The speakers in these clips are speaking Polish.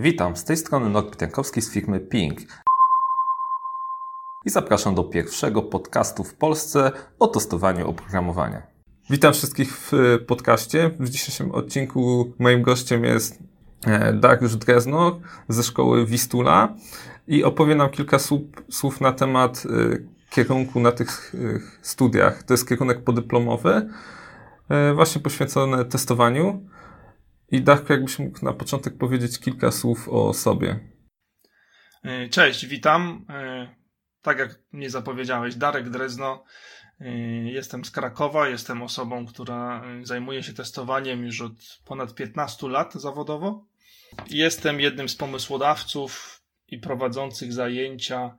Witam, z tej strony Norbert Jankowski z firmy Ping. I zapraszam do pierwszego podcastu w Polsce o testowaniu oprogramowania. Witam wszystkich w podcaście. W dzisiejszym odcinku moim gościem jest e, Dariusz Dreznor ze szkoły Wistula i opowie nam kilka słów na temat e, kierunku na tych e, studiach. To jest kierunek podyplomowy, właśnie poświęcony testowaniu. I Darku, jakbyś mógł na początek powiedzieć kilka słów o sobie. E, cześć, witam. E, tak jak mnie zapowiedziałeś, Darek Drezno. E, jestem z Krakowa, jestem osobą, która zajmuje się testowaniem już od ponad 15 lat zawodowo. Jestem jednym z pomysłodawców i prowadzących zajęcia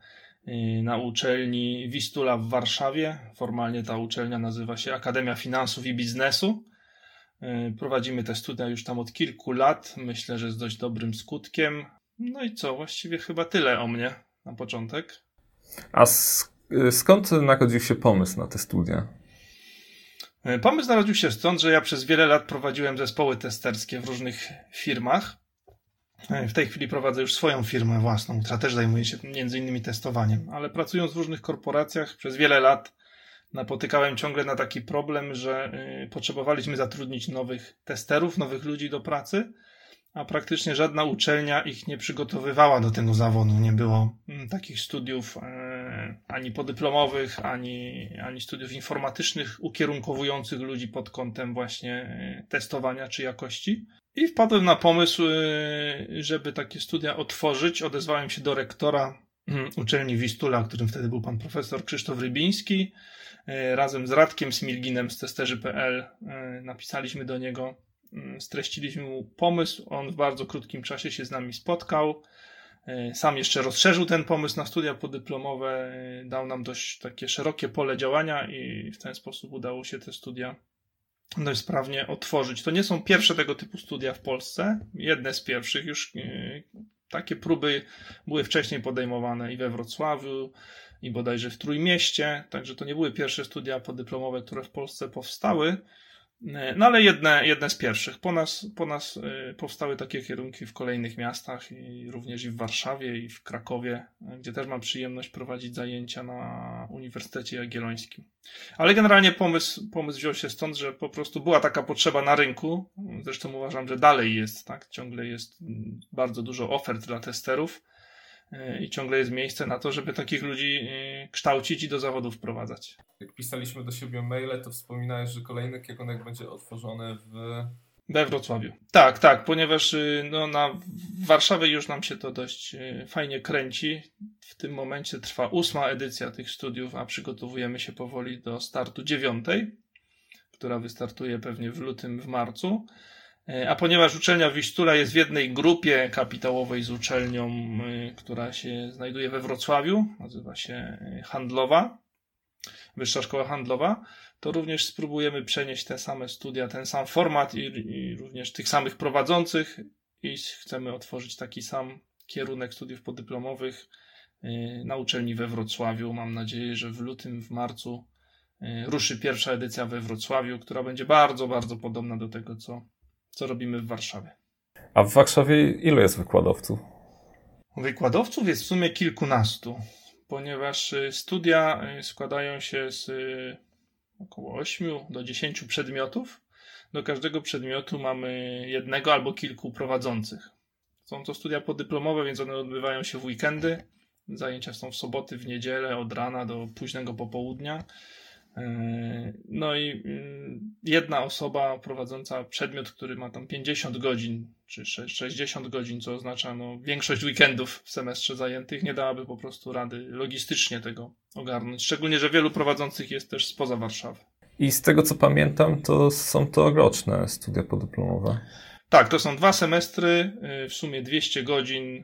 na uczelni Wistula w Warszawie. Formalnie ta uczelnia nazywa się Akademia Finansów i Biznesu. E, prowadzimy te studia już tam od kilku lat. Myślę, że z dość dobrym skutkiem. No i co, właściwie chyba tyle o mnie na początek. A e, skąd narodził się pomysł na te studia? E, pomysł narodził się stąd, że ja przez wiele lat prowadziłem zespoły testerskie w różnych firmach. W tej chwili prowadzę już swoją firmę własną, która też zajmuje się między innymi testowaniem, ale pracując w różnych korporacjach przez wiele lat napotykałem ciągle na taki problem, że y, potrzebowaliśmy zatrudnić nowych testerów, nowych ludzi do pracy, a praktycznie żadna uczelnia ich nie przygotowywała do tego zawodu. Nie było mm, takich studiów e, ani podyplomowych, ani, ani studiów informatycznych ukierunkowujących ludzi pod kątem właśnie e, testowania czy jakości. I wpadłem na pomysł, e, żeby takie studia otworzyć. Odezwałem się do rektora uczelni Wistula, którym wtedy był pan profesor Krzysztof Rybiński. E, razem z Radkiem Smilginem z testerzy.pl e, napisaliśmy do niego, mm, streściliśmy mu pomysł. On w bardzo krótkim czasie się z nami spotkał. E, sam jeszcze rozszerzył ten pomysł na studia podyplomowe, dał nam dość takie szerokie pole działania i w ten sposób udało się te studia dość sprawnie otworzyć. To nie są pierwsze tego typu studia w Polsce. Jedne z pierwszych już takie próby były wcześniej podejmowane i we Wrocławiu, i bodajże w Trójmieście, także to nie były pierwsze studia podyplomowe, które w Polsce powstały, no ale jedne, jedne z pierwszych. Po nas, po nas e, powstały takie kierunki w kolejnych miastach i również i w Warszawie i w Krakowie, e, gdzie też mam przyjemność prowadzić zajęcia na Uniwersytecie Jagiellońskim. Ale generalnie pomysł, pomysł wziął się stąd, że po prostu była taka potrzeba na rynku. Zresztą uważam, że dalej jest, tak? Ciągle jest bardzo dużo ofert dla testerów i ciągle jest miejsce na to, żeby takich ludzi y, kształcić i do zawodów wprowadzać. Jak pisaliśmy do siebie maile, to wspominałeś, że kolejny kierunek będzie otworzony w... We Wrocławiu. Tak, tak, ponieważ y, no, na Warszawie już nam się to dość y, fajnie kręci. W tym momencie trwa ósma edycja tych studiów, a przygotowujemy się powoli do startu dziewiątej, która wystartuje pewnie w lutym, w marcu. E, a ponieważ uczelnia Wistula jest w jednej grupie kapitałowej z uczelnią, e, która się znajduje we Wrocławiu, nazywa się e, Handlowa, Wyższa Szkoła Handlowa, to również spróbujemy przenieść te same studia, ten sam format i, i również tych samych prowadzących i chcemy otworzyć taki sam kierunek studiów podyplomowych na uczelni we Wrocławiu. Mam nadzieję, że w lutym, w marcu ruszy pierwsza edycja we Wrocławiu, która będzie bardzo, bardzo podobna do tego, co co robimy w Warszawie. A w Warszawie ilu jest wykładowców? Wykładowców jest w sumie kilkunastu, ponieważ y, studia y, składają się z y, około 8 do 10 przedmiotów. Do każdego przedmiotu mamy jednego albo kilku prowadzących. Są to studia podyplomowe, więc one odbywają się w weekendy. Zajęcia są w soboty, w niedzielę, od rana do późnego popołudnia. E, no i mm, jedna osoba prowadząca przedmiot, który ma tam 50 godzin czy 60 godzin, co oznacza no, większość weekendów w semestrze zajętych, nie dałaby po prostu rady logistycznie tego ogarnąć. Szczególnie, że wielu prowadzących jest też spoza Warszawy. I z tego co pamiętam, to są to roczne studia podyplomowe. Tak, to są dwa semestry, y, w sumie 200 godzin. Y,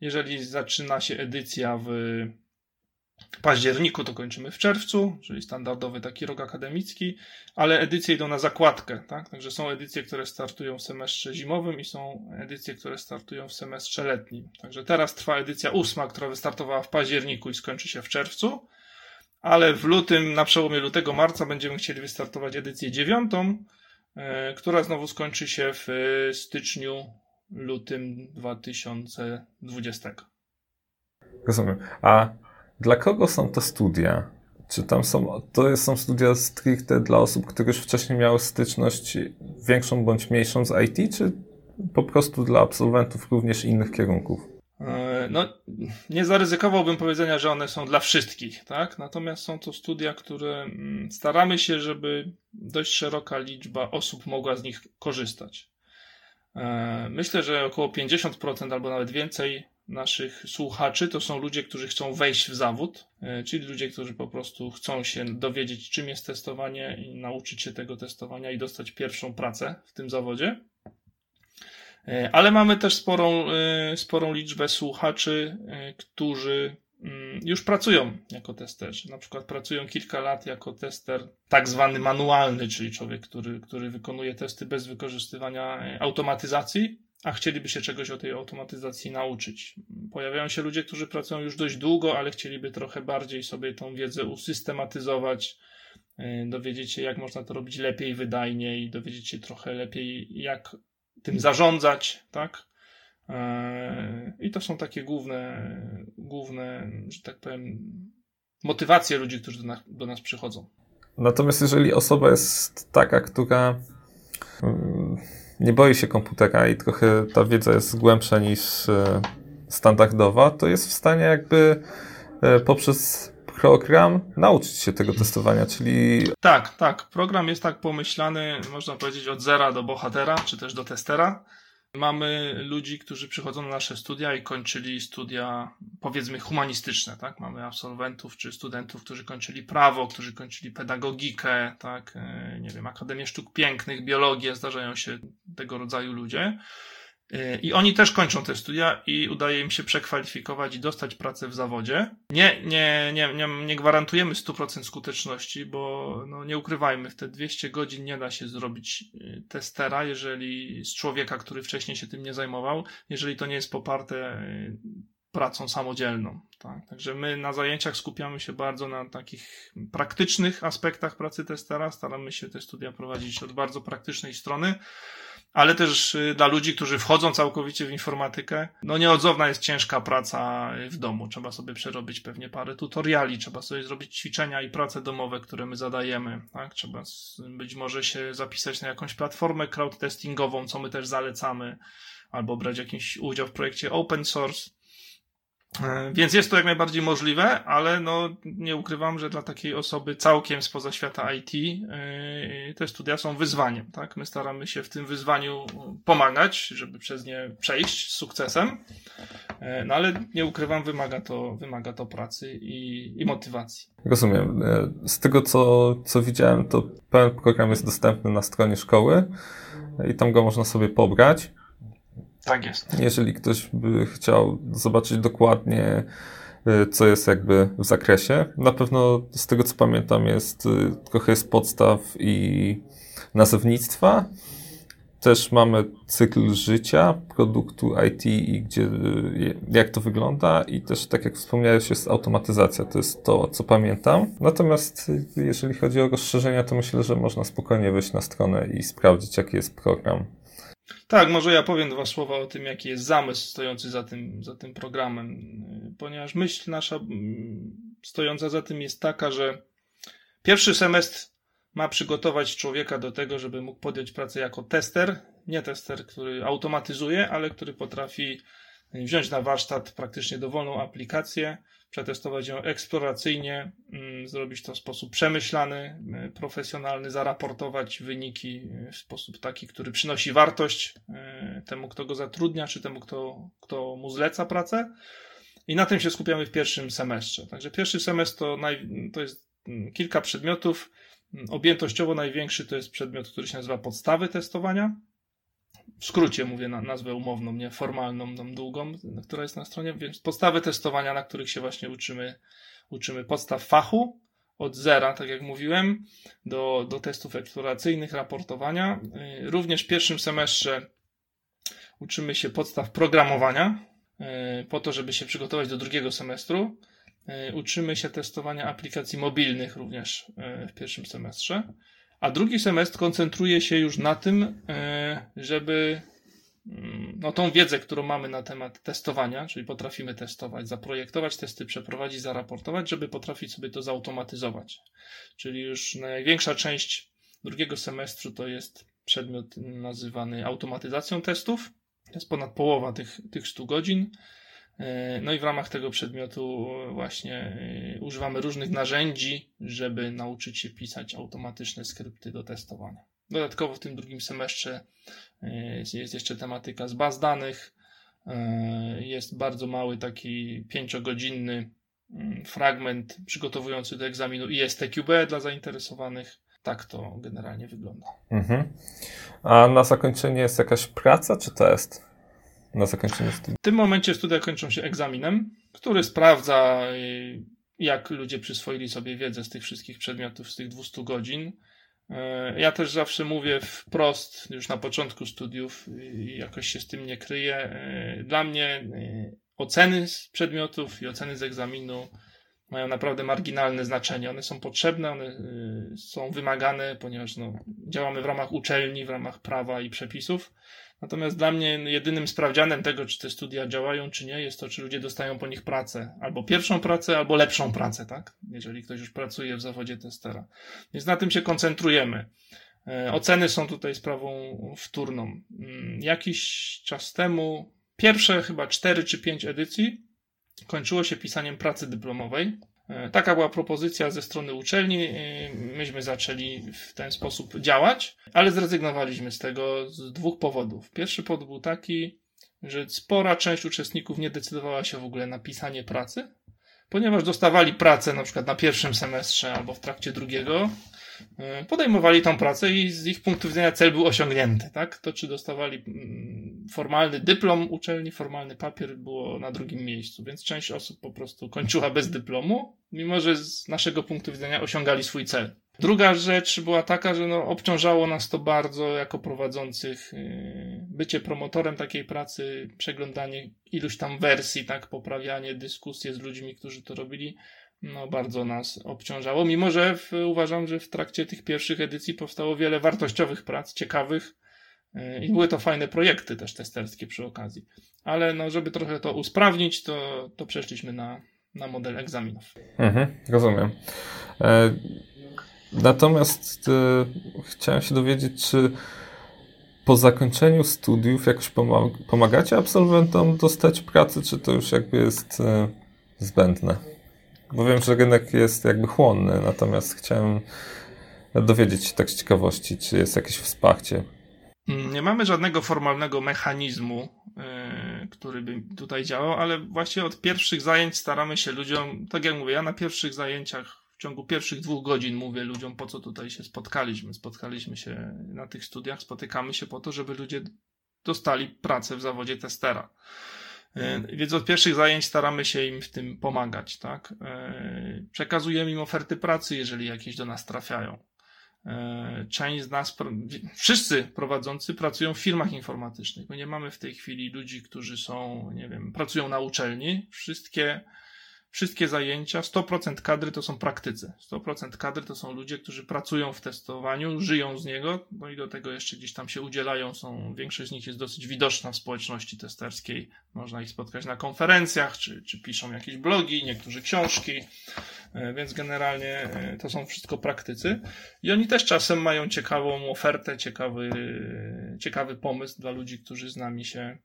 jeżeli zaczyna się edycja w październiku to kończymy w czerwcu, czyli standardowy taki rok akademicki, ale edycje idą na zakładkę, tak? Także są edycje, które startują w semestrze zimowym i są edycje, które startują w semestrze letnim. Także teraz trwa edycja ósma, która wystartowała w październiku i skończy się w czerwcu, ale w lutym, na przełomie lutego, marca będziemy chcieli wystartować edycję dziewiątą, e, która znowu skończy się w styczniu lutym 2020. Rozumiem. A dla kogo są te studia? Czy tam są, to są studia stricte dla osób, które już wcześniej miały styczność większą bądź mniejszą z IT, czy po prostu dla absolwentów również innych kierunków? E, no, nie zaryzykowałbym powiedzenia, że one są dla wszystkich, tak? Natomiast są to studia, które mm, staramy się, żeby dość szeroka liczba osób mogła z nich korzystać. E, myślę, że około 50% albo nawet więcej naszych słuchaczy to są ludzie, którzy chcą wejść w zawód, e, czyli ludzie, którzy po prostu chcą się dowiedzieć, czym jest testowanie i nauczyć się tego testowania i dostać pierwszą pracę w tym zawodzie. E, ale mamy też sporą, e, sporą liczbę słuchaczy, którzy mm, już pracują jako testerzy. Na przykład pracują kilka lat jako tester tak zwany manualny, czyli człowiek, który, który wykonuje testy bez wykorzystywania automatyzacji a chcieliby się czegoś o tej automatyzacji nauczyć. Pojawiają się ludzie, którzy pracują już dość długo, ale chcieliby trochę bardziej sobie tą wiedzę usystematyzować, y, dowiedzieć się, jak można to robić lepiej, wydajniej, dowiedzieć się trochę lepiej, jak tym zarządzać, tak? Y, I to są takie główne, główne, że tak powiem, motywacje ludzi, którzy do nas, do nas przychodzą. Natomiast jeżeli osoba jest taka, która nie boi się komputera i trochę ta wiedza jest głębsza niż e, standardowa, to jest w stanie jakby e, poprzez program nauczyć się tego testowania, czyli... Tak, tak. Program jest tak pomyślany, można powiedzieć, od zera do bohatera, czy też do testera. Mamy ludzi, którzy przychodzą na nasze studia i kończyli studia, powiedzmy, humanistyczne, tak? Mamy absolwentów czy studentów, którzy kończyli prawo, którzy kończyli pedagogikę, tak? E, nie wiem, Akademię Sztuk Pięknych, biologię, zdarzają się tego rodzaju ludzie. I oni też kończą te studia i udaje im się przekwalifikować i dostać pracę w zawodzie. Nie, nie, nie, nie, nie gwarantujemy 100% skuteczności, bo no, nie ukrywajmy, w te 200 godzin nie da się zrobić y, testera, jeżeli z człowieka, który wcześniej się tym nie zajmował, jeżeli to nie jest poparte y, pracą samodzielną. Tak? Także my na zajęciach skupiamy się bardzo na takich praktycznych aspektach pracy testera, staramy się te studia prowadzić od bardzo praktycznej strony ale też y, dla ludzi, którzy wchodzą całkowicie w informatykę, no nieodzowna jest ciężka praca w domu. Trzeba sobie przerobić pewnie parę tutoriali, trzeba sobie zrobić ćwiczenia i prace domowe, które my zadajemy, tak? Trzeba być może się zapisać na jakąś platformę crowd testingową, co my też zalecamy, albo brać jakiś udział w projekcie open source. E, więc jest to jak najbardziej możliwe, ale no, nie ukrywam, że dla takiej osoby całkiem spoza świata IT e, te studia są wyzwaniem. Tak? My staramy się w tym wyzwaniu pomagać, żeby przez nie przejść z sukcesem, e, no ale nie ukrywam, wymaga to, wymaga to pracy i, i motywacji. Rozumiem. Z tego, co, co widziałem, to pełen program jest dostępny na stronie szkoły i tam go można sobie pobrać. Tak jest. Jeżeli ktoś by chciał zobaczyć dokładnie, y, co jest jakby w zakresie, na pewno z tego co pamiętam jest y, trochę jest podstaw i nazewnictwa. Też mamy cykl życia produktu IT i gdzie, y, jak to wygląda i też, tak jak wspomniałeś, jest automatyzacja. To jest to, co pamiętam. Natomiast jeżeli chodzi o rozszerzenia, to myślę, że można spokojnie wejść na stronę i sprawdzić, jaki jest program tak, może ja powiem dwa słowa o tym, jaki jest zamysł stojący za tym, za tym programem, ponieważ myśl nasza mm, stojąca za tym jest taka, że pierwszy semestr ma przygotować człowieka do tego, żeby mógł podjąć pracę jako tester, nie tester, który automatyzuje, ale który potrafi wziąć na warsztat praktycznie dowolną aplikację, przetestować ją eksploracyjnie, mm, zrobić to w sposób przemyślany, y, profesjonalny, zaraportować wyniki y, w sposób taki, który przynosi wartość y, temu, kto go zatrudnia, czy temu, kto, kto mu zleca pracę. I na tym się skupiamy w pierwszym semestrze. Także pierwszy semestr to, naj, to jest mm, kilka przedmiotów. Objętościowo największy to jest przedmiot, który się nazywa podstawy testowania w skrócie mówię na nazwę umowną, nie formalną, tą długą, która jest na stronie, więc podstawy testowania, na których się właśnie uczymy, uczymy podstaw fachu od zera, tak jak mówiłem, do, do testów eksploracyjnych, raportowania. Y, również w pierwszym semestrze uczymy się podstaw programowania, y, po to, żeby się przygotować do drugiego semestru. Y, uczymy się testowania aplikacji mobilnych również w pierwszym semestrze a drugi semestr koncentruje się już na tym, e, żeby mm, no, tą wiedzę, którą mamy na temat testowania, czyli potrafimy testować, zaprojektować testy, przeprowadzić, zaraportować, żeby potrafić sobie to zautomatyzować. Czyli już największa część drugiego semestru to jest przedmiot nazywany automatyzacją testów. To jest ponad połowa tych, tych 100 godzin. E, no i w ramach tego przedmiotu właśnie e, używamy różnych narzędzi, żeby nauczyć się pisać automatyczne skrypty do testowania. Dodatkowo w tym drugim semestrze e, jest jeszcze tematyka z baz danych. Jest bardzo mały taki pięciogodzinny mm, fragment przygotowujący do egzaminu ISTQB dla zainteresowanych. Tak to generalnie wygląda. Mhm. A na zakończenie jest jakaś praca czy test? Na zakończenie studiów? W tym momencie studia kończą się egzaminem, który sprawdza, y, jak ludzie przyswoili sobie wiedzę z tych wszystkich przedmiotów, z tych 200 godzin. Y, ja też zawsze mówię wprost, już na początku studiów, i jakoś się z tym nie kryję. Y, dla mnie oceny z przedmiotów i oceny z egzaminu mają naprawdę marginalne znaczenie. One są potrzebne, one y, są wymagane, ponieważ no, działamy w ramach uczelni, w ramach prawa i przepisów. Natomiast dla mnie jedynym sprawdzianem tego, czy te studia działają, czy nie, jest to, czy ludzie dostają po nich pracę. Albo pierwszą pracę, albo lepszą pracę, tak? Jeżeli ktoś już pracuje w zawodzie testera. Więc na tym się koncentrujemy. E, oceny są tutaj sprawą wtórną. Mm, jakiś czas temu, pierwsze chyba cztery czy pięć edycji, kończyło się pisaniem pracy dyplomowej. E, taka była propozycja ze strony uczelni. E, myśmy zaczęli w ten sposób działać, ale zrezygnowaliśmy z tego z dwóch powodów. Pierwszy powód był taki, że spora część uczestników nie decydowała się w ogóle na pisanie pracy, ponieważ dostawali pracę na przykład na pierwszym semestrze albo w trakcie drugiego, E, podejmowali tą pracę i z ich punktu widzenia cel był osiągnięty, tak? To, czy dostawali mm, formalny dyplom uczelni, formalny papier było na drugim miejscu, więc część osób po prostu kończyła bez dyplomu, mimo że z naszego punktu widzenia osiągali swój cel. Druga rzecz była taka, że no, obciążało nas to bardzo jako prowadzących yy, bycie promotorem takiej pracy, przeglądanie iluś tam wersji, tak, poprawianie, dyskusje z ludźmi, którzy to robili no, bardzo nas obciążało, mimo że w, uważam, że w trakcie tych pierwszych edycji powstało wiele wartościowych prac, ciekawych i były to fajne projekty też testerskie przy okazji. Ale no, żeby trochę to usprawnić, to, to przeszliśmy na, na model egzaminów. Mhm, rozumiem. E, natomiast e, chciałem się dowiedzieć, czy po zakończeniu studiów jakoś pomagacie absolwentom dostać pracy, czy to już jakby jest e, zbędne? Bo wiem, że rynek jest jakby chłonny, natomiast chciałem dowiedzieć się tak z ciekawości, czy jest jakieś wsparcie. Mm, nie mamy żadnego formalnego mechanizmu, yy, który by tutaj działał, ale właśnie od pierwszych zajęć staramy się ludziom, tak jak mówię, ja na pierwszych zajęciach w ciągu pierwszych dwóch godzin mówię ludziom, po co tutaj się spotkaliśmy. Spotkaliśmy się na tych studiach, spotykamy się po to, żeby ludzie dostali pracę w zawodzie testera. E, więc od pierwszych zajęć staramy się im w tym pomagać, tak? E, przekazujemy im oferty pracy, jeżeli jakieś do nas trafiają. E, część z nas, wszyscy prowadzący pracują w firmach informatycznych. My nie mamy w tej chwili ludzi, którzy są, nie wiem, pracują na uczelni. Wszystkie wszystkie zajęcia, 100% kadry to są praktycy. 100% kadry to są ludzie, którzy pracują w testowaniu, żyją z niego, no i do tego jeszcze gdzieś tam się udzielają. Są, większość z nich jest dosyć widoczna w społeczności testerskiej. Można ich spotkać na konferencjach, czy, czy piszą jakieś blogi, niektórzy książki, e, więc generalnie e, to są wszystko praktycy. I oni też czasem mają ciekawą ofertę, ciekawy, ciekawy pomysł dla ludzi, którzy z nami się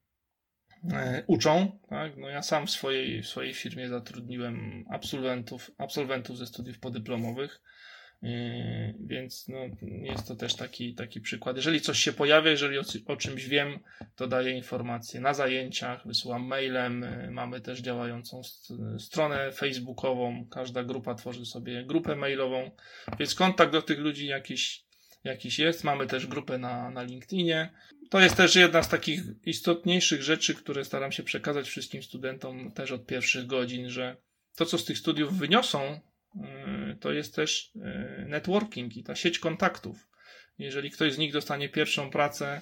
uczą. Tak? No ja sam w swojej, w swojej firmie zatrudniłem absolwentów, absolwentów ze studiów podyplomowych, e, więc no, jest to też taki, taki przykład. Jeżeli coś się pojawia, jeżeli o, o czymś wiem, to daję informacje na zajęciach, wysyłam mailem. E, mamy też działającą stronę facebookową. Każda grupa tworzy sobie grupę mailową, więc kontakt do tych ludzi jakiś jakiś jest. Mamy też grupę na, na LinkedInie. To jest też jedna z takich istotniejszych rzeczy, które staram się przekazać wszystkim studentom też od pierwszych godzin, że to, co z tych studiów wyniosą, y, to jest też y, networking i ta sieć kontaktów. Jeżeli ktoś z nich dostanie pierwszą pracę.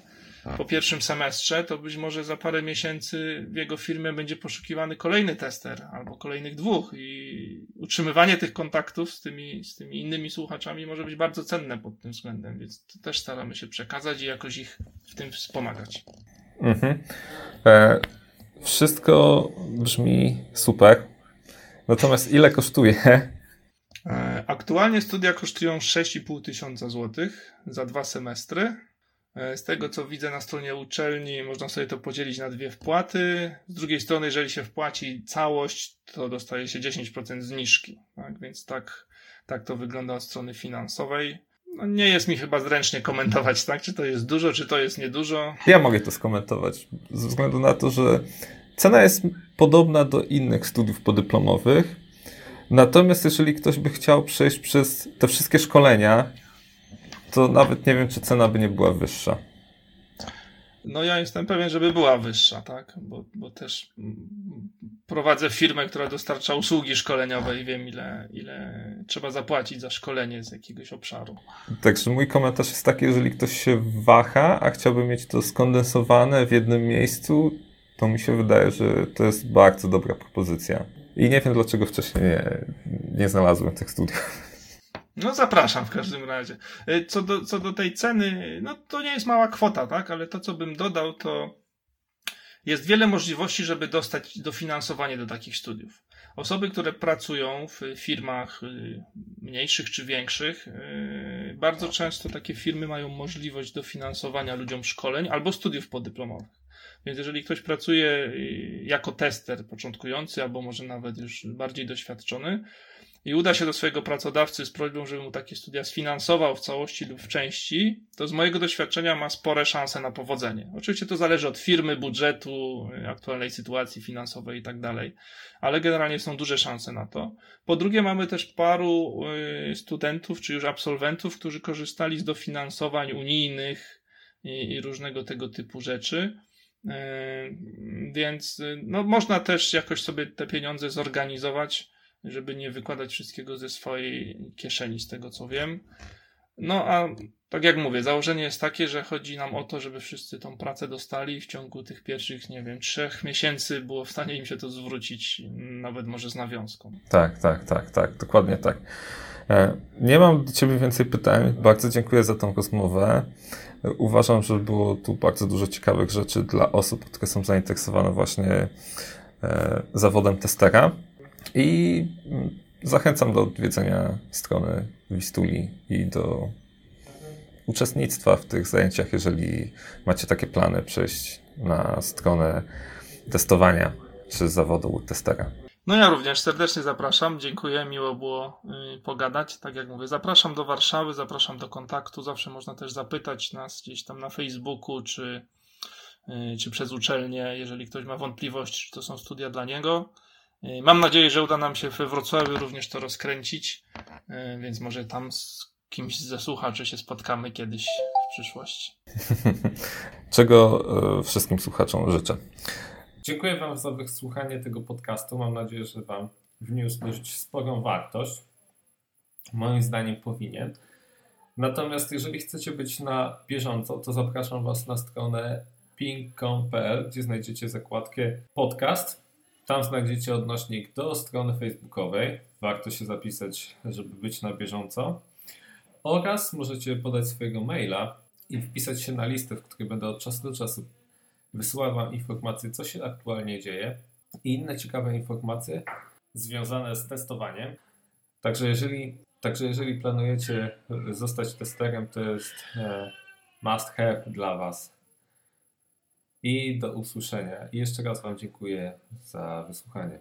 Po pierwszym semestrze, to być może za parę miesięcy w jego firmie będzie poszukiwany kolejny tester albo kolejnych dwóch i utrzymywanie tych kontaktów z tymi, z tymi innymi słuchaczami może być bardzo cenne pod tym względem, więc to też staramy się przekazać i jakoś ich w tym wspomagać. Mhm. E, wszystko brzmi super. Natomiast ile kosztuje? E, aktualnie studia kosztują 6,5 tysiąca złotych za dwa semestry. E, z tego co widzę na stronie uczelni, można sobie to podzielić na dwie wpłaty. Z drugiej strony, jeżeli się wpłaci całość, to dostaje się 10% zniżki. Tak? Więc tak, tak to wygląda od strony finansowej. No nie jest mi chyba zręcznie komentować, tak? czy to jest dużo, czy to jest niedużo. Ja mogę to skomentować, ze względu na to, że cena jest podobna do innych studiów podyplomowych. Natomiast jeżeli ktoś by chciał przejść przez te wszystkie szkolenia, to nawet nie wiem, czy cena by nie była wyższa. No ja jestem pewien, żeby była wyższa, tak? Bo, bo też prowadzę firmę, która dostarcza usługi szkoleniowe i wiem, ile, ile trzeba zapłacić za szkolenie z jakiegoś obszaru. Także mój komentarz jest taki, jeżeli ktoś się waha, a chciałby mieć to skondensowane w jednym miejscu, to mi się wydaje, że to jest bardzo dobra propozycja. I nie wiem, dlaczego wcześniej nie, nie znalazłem tych studiów. No zapraszam w każdym razie. Y, co do, co do tej ceny, no to nie jest mała kwota, tak? Ale to, co bym dodał, to jest wiele możliwości, żeby dostać dofinansowanie do takich studiów. Osoby, które pracują w firmach y, mniejszych czy większych, y, bardzo często takie firmy mają możliwość dofinansowania ludziom szkoleń albo studiów podyplomowych. Więc jeżeli ktoś pracuje jako tester początkujący, albo może nawet już bardziej doświadczony, i uda się do swojego pracodawcy z prośbą, żeby mu takie studia sfinansował w całości lub w części, to z mojego doświadczenia ma spore szanse na powodzenie. Oczywiście to zależy od firmy, budżetu, aktualnej sytuacji finansowej i tak dalej, ale generalnie są duże szanse na to. Po drugie, mamy też paru y, studentów czy już absolwentów, którzy korzystali z dofinansowań unijnych i, i różnego tego typu rzeczy. Y, więc y, no, można też jakoś sobie te pieniądze zorganizować żeby nie wykładać wszystkiego ze swojej kieszeni, z tego co wiem. No a tak jak mówię, założenie jest takie, że chodzi nam o to, żeby wszyscy tą pracę dostali i w ciągu tych pierwszych, nie wiem, trzech miesięcy było w stanie im się to zwrócić, nawet może z nawiązką. Tak, tak, tak, tak, dokładnie tak. E, nie mam do Ciebie więcej pytań. Bardzo dziękuję za tą rozmowę. Uważam, że było tu bardzo dużo ciekawych rzeczy dla osób, które są zainteresowane właśnie e, zawodem testera. I zachęcam do odwiedzenia strony Wistuli i do uczestnictwa w tych zajęciach, jeżeli macie takie plany, przejść na stronę testowania czy zawodu testera. No ja również serdecznie zapraszam, dziękuję, miło było y, pogadać. Tak jak mówię, zapraszam do Warszawy, zapraszam do kontaktu. Zawsze można też zapytać nas gdzieś tam na Facebooku czy, y, czy przez uczelnię, jeżeli ktoś ma wątpliwości, czy to są studia dla niego. E, mam nadzieję, że uda nam się we Wrocławiu również to rozkręcić, e, więc może tam z kimś ze słuchaczy się spotkamy kiedyś w przyszłości. Czego e, wszystkim słuchaczom życzę. Dziękuję Wam za wysłuchanie tego podcastu. Mam nadzieję, że Wam wniósł dość sporą wartość. Moim zdaniem powinien. Natomiast jeżeli chcecie być na bieżąco, to zapraszam Was na stronę ping.com.pl, gdzie znajdziecie zakładkę podcast tam znajdziecie odnośnik do strony facebookowej. Warto się zapisać, żeby być na bieżąco. Oraz możecie podać swojego maila i wpisać się na listę, w której będę od czasu do czasu wysyłał Wam informacje, co się aktualnie dzieje i inne ciekawe informacje związane z testowaniem. Także jeżeli, także jeżeli planujecie zostać testerem, to jest e, must have dla Was i do usłyszenia. I jeszcze raz Wam dziękuję za wysłuchanie.